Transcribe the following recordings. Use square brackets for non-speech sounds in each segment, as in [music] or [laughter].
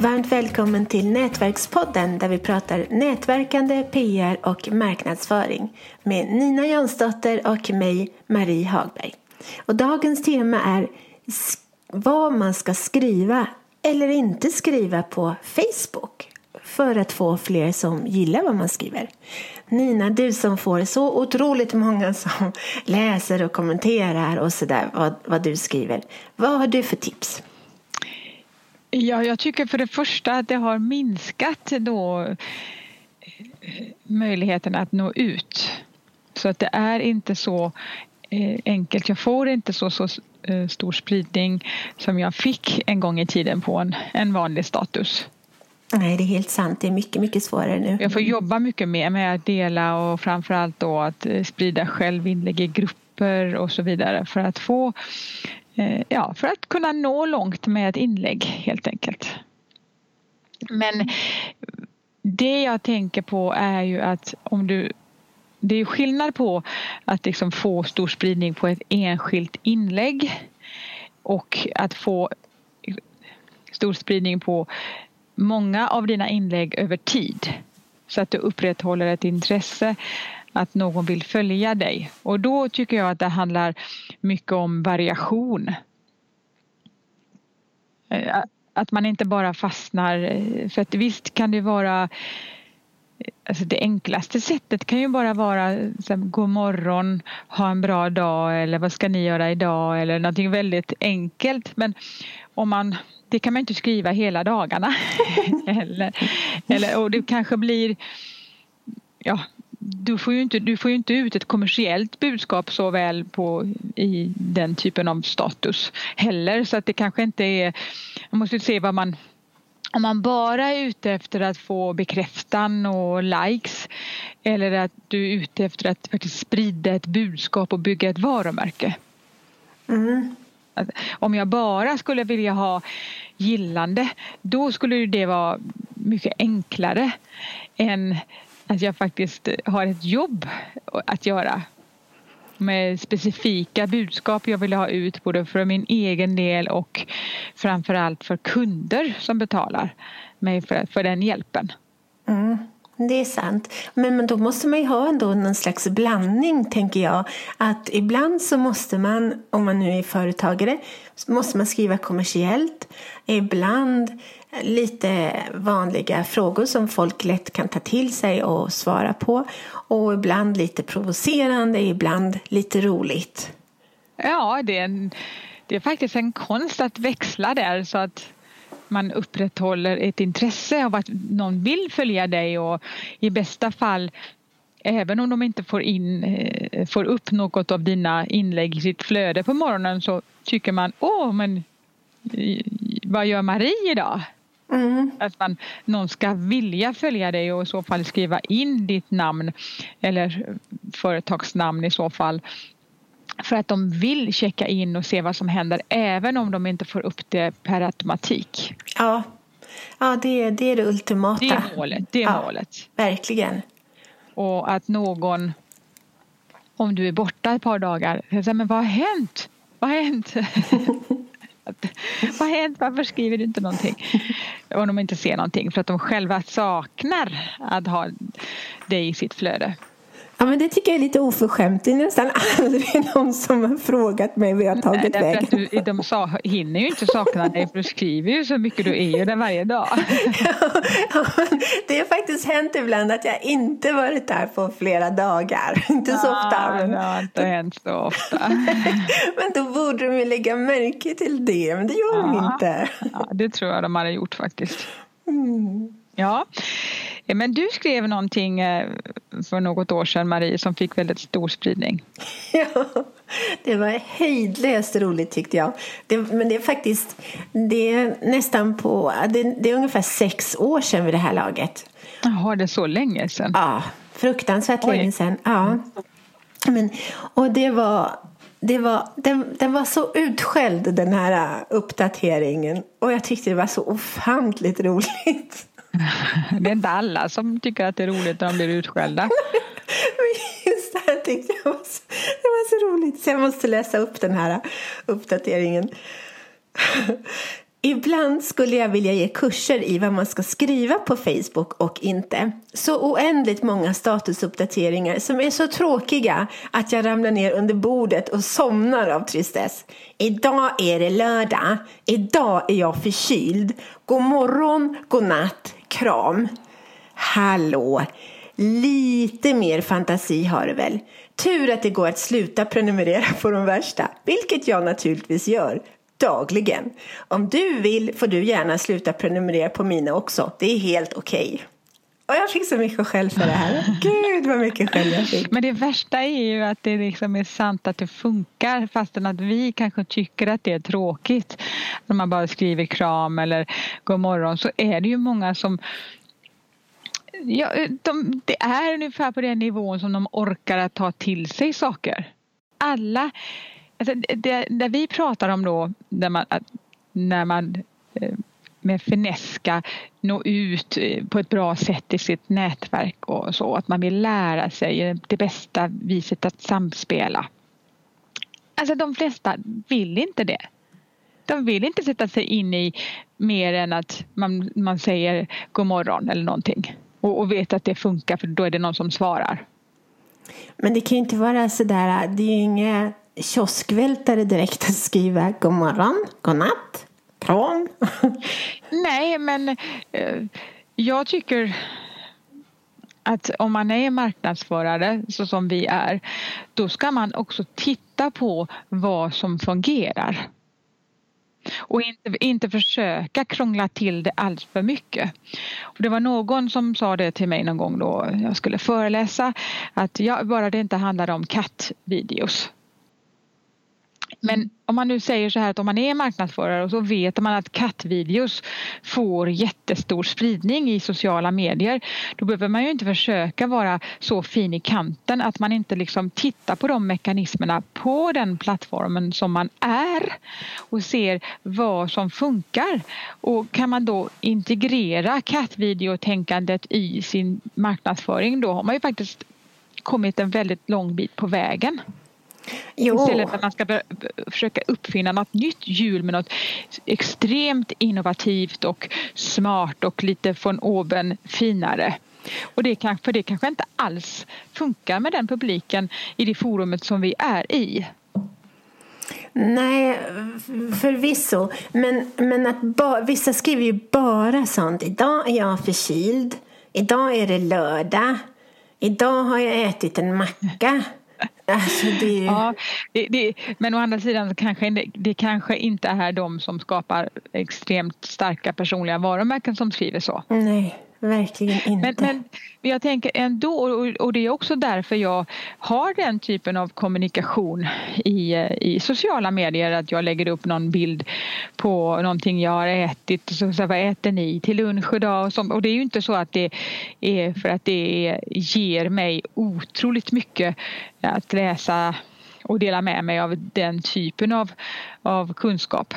Varmt välkommen till Nätverkspodden där vi pratar nätverkande, PR och marknadsföring med Nina Jansdotter och mig, Marie Hagberg. Och dagens tema är vad man ska skriva eller inte skriva på Facebook för att få fler som gillar vad man skriver. Nina, du som får så otroligt många som läser och kommenterar och sådär vad, vad du skriver. Vad har du för tips? Ja, jag tycker för det första att det har minskat då eh, möjligheten att nå ut. Så att det är inte så eh, enkelt. Jag får inte så, så eh, stor spridning som jag fick en gång i tiden på en, en vanlig status. Nej, det är helt sant. Det är mycket, mycket svårare nu. Jag får jobba mycket mer med att dela och framförallt då att sprida självinlägg i grupper och så vidare för att få Eh, ja, för att kunna nå långt med ett inlägg helt enkelt. Men det jag tänker på är ju att om du det är skillnad på att liksom få stor spridning på ett enskilt inlägg och att få stor spridning på många av dina inlägg över tid så att du upprätthåller ett intresse att någon vill följa dig. Och då tycker jag att det handlar mycket om variation. Eh, att man inte bara fastnar, eh, för att visst kan det vara eh, Alltså det enklaste sättet kan ju bara vara så god morgon, ha en bra dag eller vad ska ni göra idag eller någonting väldigt enkelt. Men om man, det kan man inte skriva hela dagarna. [laughs] eller, eller, och det kanske blir ja, du får, ju inte, du får inte ut ett kommersiellt budskap så väl på, i den typen av status heller så att det kanske inte är, man måste se vad man om man bara är ute efter att få bekräftan och likes eller att du är ute efter att faktiskt sprida ett budskap och bygga ett varumärke. Mm. Om jag bara skulle vilja ha gillande då skulle det vara mycket enklare än att jag faktiskt har ett jobb att göra med specifika budskap jag vill ha ut både för min egen del och framförallt för kunder som betalar mig för, för den hjälpen. Mm. Det är sant. Men, men då måste man ju ha ändå någon slags blandning, tänker jag. Att ibland så måste man, om man nu är företagare, måste man skriva kommersiellt. Ibland lite vanliga frågor som folk lätt kan ta till sig och svara på. Och ibland lite provocerande, ibland lite roligt. Ja, det är, en, det är faktiskt en konst att växla där så att man upprätthåller ett intresse av att någon vill följa dig och i bästa fall även om de inte får, in, eh, får upp något av dina inlägg i sitt flöde på morgonen så tycker man åh men vad gör Marie idag? Mm. Att man, någon ska vilja följa dig och i så fall skriva in ditt namn eller företagsnamn i så fall för att de vill checka in och se vad som händer även om de inte får upp det per automatik. Ja, ja det, är, det är det ultimata. Det är målet. Det är ja, målet. Verkligen. Och att någon, om du är borta ett par dagar, säger men vad har hänt? Vad har hänt? [laughs] vad har hänt? Varför skriver du inte någonting? Om de inte ser någonting för att de själva saknar att ha dig i sitt flöde. Ja, men det tycker jag är lite oförskämt. Det är nästan aldrig [laughs] någon som har frågat mig vad jag har tagit Nej, vägen. Du, de sa, hinner ju inte sakna dig för du skriver ju så mycket. Du är ju där varje dag. [laughs] Ja, det har faktiskt hänt ibland att jag inte varit där på flera dagar. [laughs] Inte så ja, ofta. Men... Det har inte hänt så ofta. men då borde de ju lägga märke till det. Men det gör ja, de inte. Ja, det tror jag de hade gjort faktiskt. Mm. Ja, men du skrev någonting eh, för något år sedan Marie som fick väldigt stor spridning. [laughs] Ja, det var hejdlöst roligt tyckte jag. Det, men det är faktiskt det är nästan på, det, det, är ungefär sex år sedan vid det här laget. Jaha, det är så länge sedan? Ja, fruktansvärt Oj. länge sedan. Ja. Men, och det var det var, den, den var så utskälld den här uppdateringen och jag tyckte det var så ofantligt roligt. [laughs] Det är inte alla som tycker att det är roligt när de blir utskällda. [laughs] Just det här tyckte jag var så, det var så roligt så jag måste läsa upp den här uppdateringen. [laughs] Ibland skulle jag vilja ge kurser i vad man ska skriva på Facebook och inte. Så oändligt många statusuppdateringar som är så tråkiga att jag ramlar ner under bordet och somnar av tristess. Idag är det lördag. Idag är jag förkyld. God morgon, god natt, kram. Hallå! Lite mer fantasi har du väl? Tur att det går att sluta prenumerera på de värsta, vilket jag naturligtvis gör dagligen. Om du vill får du gärna sluta prenumerera på mina också. Det är helt okej. Okay. Och jag fick så mycket skäll för det här. [laughs] Gud vad mycket skäll jag fick. Men det värsta är ju att det liksom är sant att det funkar fastän att vi kanske tycker att det är tråkigt. När man bara skriver kram eller god morgon så är det ju många som Ja, de, det är ungefär på den nivån som de orkar att ta till sig saker. Alla, alltså det, det vi pratar om då när man, när man eh, med fineska nå ut eh, på ett bra sätt i sitt nätverk och så. Att man vill lära sig det bästa viset att samspela. Alltså de flesta vill inte det. De vill inte sätta sig in i mer än att man, man säger god morgon eller någonting och, och vet att det funkar för då är det någon som svarar. Men det kan ju inte vara sådär, det är ju inga kioskvältare direkt att skriva god morgon, god natt, kram. Nej, men eh, jag tycker att om man är marknadsförare så som vi är då ska man också titta på vad som fungerar. Och inte, inte försöka krångla till det allt för mycket. Och det var någon som sa det till mig någon gång då jag skulle föreläsa att jag, bara det inte handlade om kattvideos men om man nu säger så här att om man är marknadsförare och så vet man att kattvideos får jättestor spridning i sociala medier. Då behöver man ju inte försöka vara så fin i kanten att man inte liksom tittar på de mekanismerna på den plattformen som man är och ser vad som funkar. Och kan man då integrera kattvideotänkandet i sin marknadsföring då har man ju faktiskt kommit en väldigt lång bit på vägen. Jo. Istället för att man ska försöka uppfinna något nytt hjul med något extremt innovativt och smart och lite från oben finare. Och det kanske, för det kanske inte alls funkar med den publiken i det forumet som vi är i. Nej, förvisso. Men, men att ba, vissa skriver ju bara sånt. Idag är jag förkyld. Idag är det lördag. Idag har jag ätit en macka. Alltså det... Ja, det, det, men å andra sidan så kanske det, det kanske inte är de som skapar extremt starka personliga varumärken som skriver så. Nej. Verkligen inte. Men, men jag tänker ändå, och det är också därför jag har den typen av kommunikation i, i sociala medier. Att jag lägger upp någon bild på någonting jag har ätit. Så, så vad äter ni till lunch idag? Och, så, och det är ju inte så att det är för att det ger mig otroligt mycket att läsa och dela med mig av den typen av, av kunskap.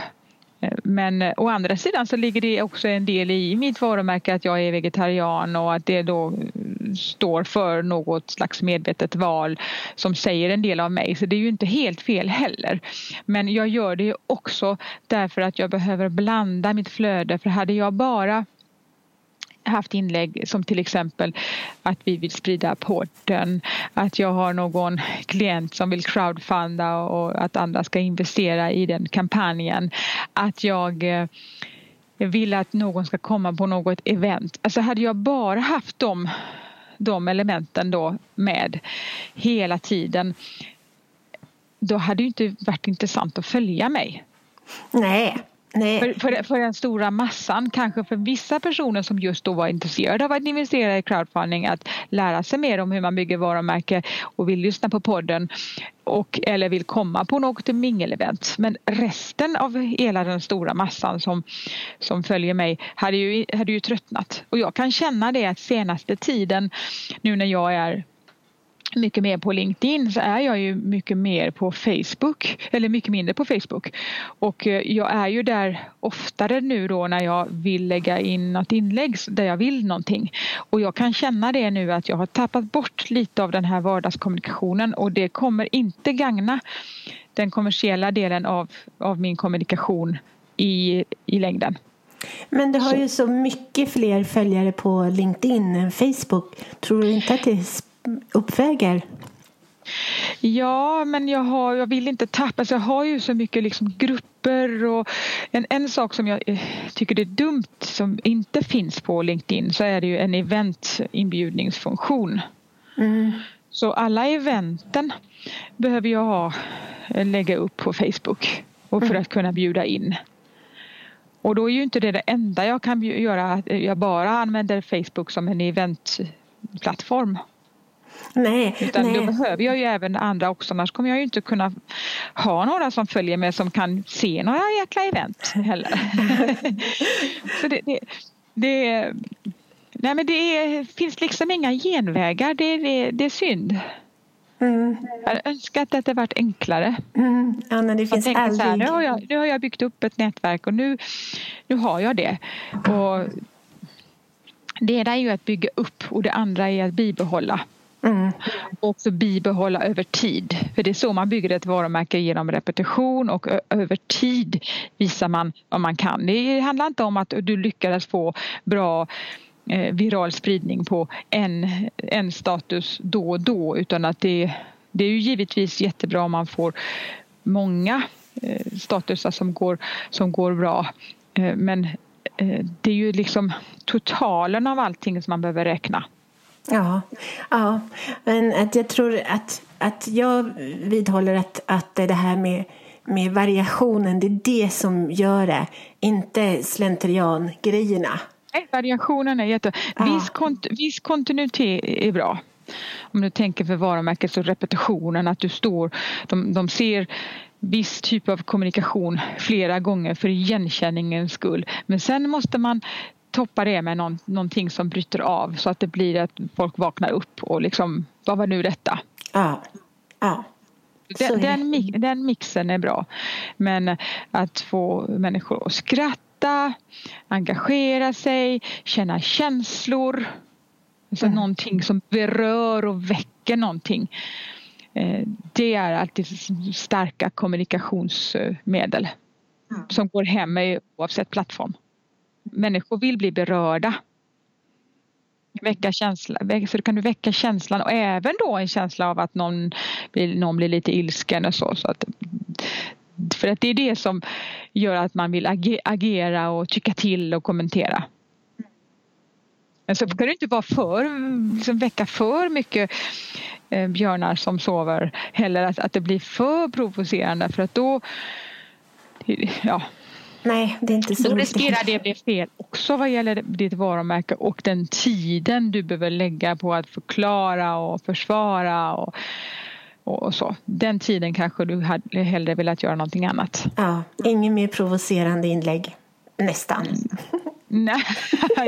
Eh, men eh, å andra sidan så ligger det också en del i mitt varumärke att jag är vegetarian och att det då eh, står för något slags medvetet val som säger en del av mig. Så det är ju inte helt fel heller. Men jag gör det också därför att jag behöver blanda mitt flöde. För hade jag bara haft inlägg som till exempel att vi vill sprida podden, att jag har någon klient som vill crowdfunda och att andra ska investera i den kampanjen. Att jag eh, vill att någon ska komma på något event. Alltså hade jag bara haft de, de elementen då med hela tiden då hade det inte varit intressant att följa mig. Nej, för, för, för, den stora massan, kanske för vissa personer som just då var intresserade av att investera i crowdfunding, att lära sig mer om hur man bygger varumärke och vill lyssna på podden och, eller vill komma på något mingelevent. Men resten av hela den stora massan som, som följer mig hade ju, hade ju tröttnat. Och jag kan känna det att senaste tiden, nu när jag är mycket mer på LinkedIn så är jag ju mycket mer på Facebook eller mycket mindre på Facebook och eh, jag är ju där oftare nu då när jag vill lägga in något inlägg där jag vill någonting och jag kan känna det nu att jag har tappat bort lite av den här vardagskommunikationen och det kommer inte gagna den kommersiella delen av, av min kommunikation i, i längden. Men du har ju så mycket fler följare på LinkedIn än Facebook. Tror du inte att det uppväger? Ja, men jag, har, jag vill inte tappa, alltså jag har ju så mycket liksom grupper och en, en sak som jag eh, tycker det är dumt som inte finns på LinkedIn så är det ju en eventinbjudningsfunktion. Mm. Så alla eventen behöver jag ha, eh, lägga upp på Facebook och för mm. att kunna bjuda in. Och då är ju inte det det enda jag kan göra, att jag bara använder Facebook som en eventplattform. Nej, Utan nej. då behöver jag ju även andra också annars kommer jag ju inte kunna ha några som följer med som kan se några jäkla event heller. [laughs] Så det, det, det, nej men det är, finns liksom inga genvägar, det, det, det är synd. Mm. Jag hade önskat att det varit enklare. Mm. Ja, det finns jag aldrig... här, nu, har jag, nu har jag byggt upp ett nätverk och nu, nu har jag det. Och det ena är ju att bygga upp och det andra är att bibehålla. Mm. Och också bibehålla över tid. För det är så man bygger ett varumärke genom repetition och över tid visar man vad man kan. Det handlar inte om att du lyckades få bra eh, viral spridning på en, en status då och då utan att det, det är ju givetvis jättebra om man får många eh, statusar som går, som går bra. Eh, men eh, det är ju liksom totalen av allting som man behöver räkna. Ja, ja. men att jag tror att, att jag vidhåller att, att det här med, med variationen, det är det som gör det, inte slentrian-grejerna. Nej, variationen är jätte... Ja. Viss, kont viss kontinuitet är bra. Om du tänker för varumärket så repetitionen, att du står, de, de ser viss typ av kommunikation flera gånger för igenkänningens skull. Men sen måste man toppa det med någon, någonting som bryter av så att det blir att folk vaknar upp och liksom, vad var nu detta? Ja. ja. Den, den, den mixen är bra. Men att få människor att skratta, engagera sig, känna känslor. Alltså mm. någonting som berör och väcker någonting. Eh, det är alltid starka kommunikationsmedel mm. som går hem oavsett plattform människor vill bli berörda. Väcka känsla, så kan du väcka känslan och även då en känsla av att någon blir, någon blir lite ilsken och så. så att, för att det är det som gör att man vill agera och tycka till och kommentera. Men så kan det inte vara för, liksom väcka för mycket eh, björnar som sover heller att, att det blir för provocerande för att då ja, Nej, det är inte så Då riskerar det bli fel också vad gäller ditt varumärke och den tiden du behöver lägga på att förklara och försvara och, och så. Den tiden kanske du hade hellre velat göra någonting annat. Ja, inget mer provocerande inlägg. Nästan. [laughs] Nej,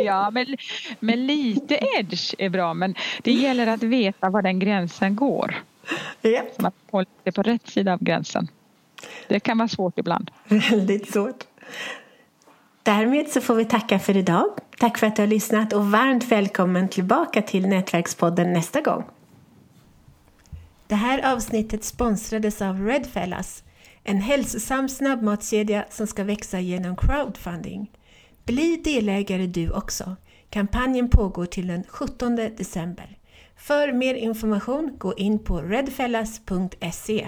ja, men, men lite edge är bra men det gäller att veta var den gränsen går. Så man håller på rätt sida av gränsen. Det kan vara svårt ibland. Väldigt svårt. Därmed så får vi tacka för idag. Tack för att du har lyssnat och varmt välkommen tillbaka till Nätverkspodden nästa gång. Det här avsnittet sponsrades av Redfellas, en hälsosam snabbmatskedja som ska växa genom crowdfunding. Bli delägare du också. Kampanjen pågår till den 17 december. För mer information gå in på redfellas.se.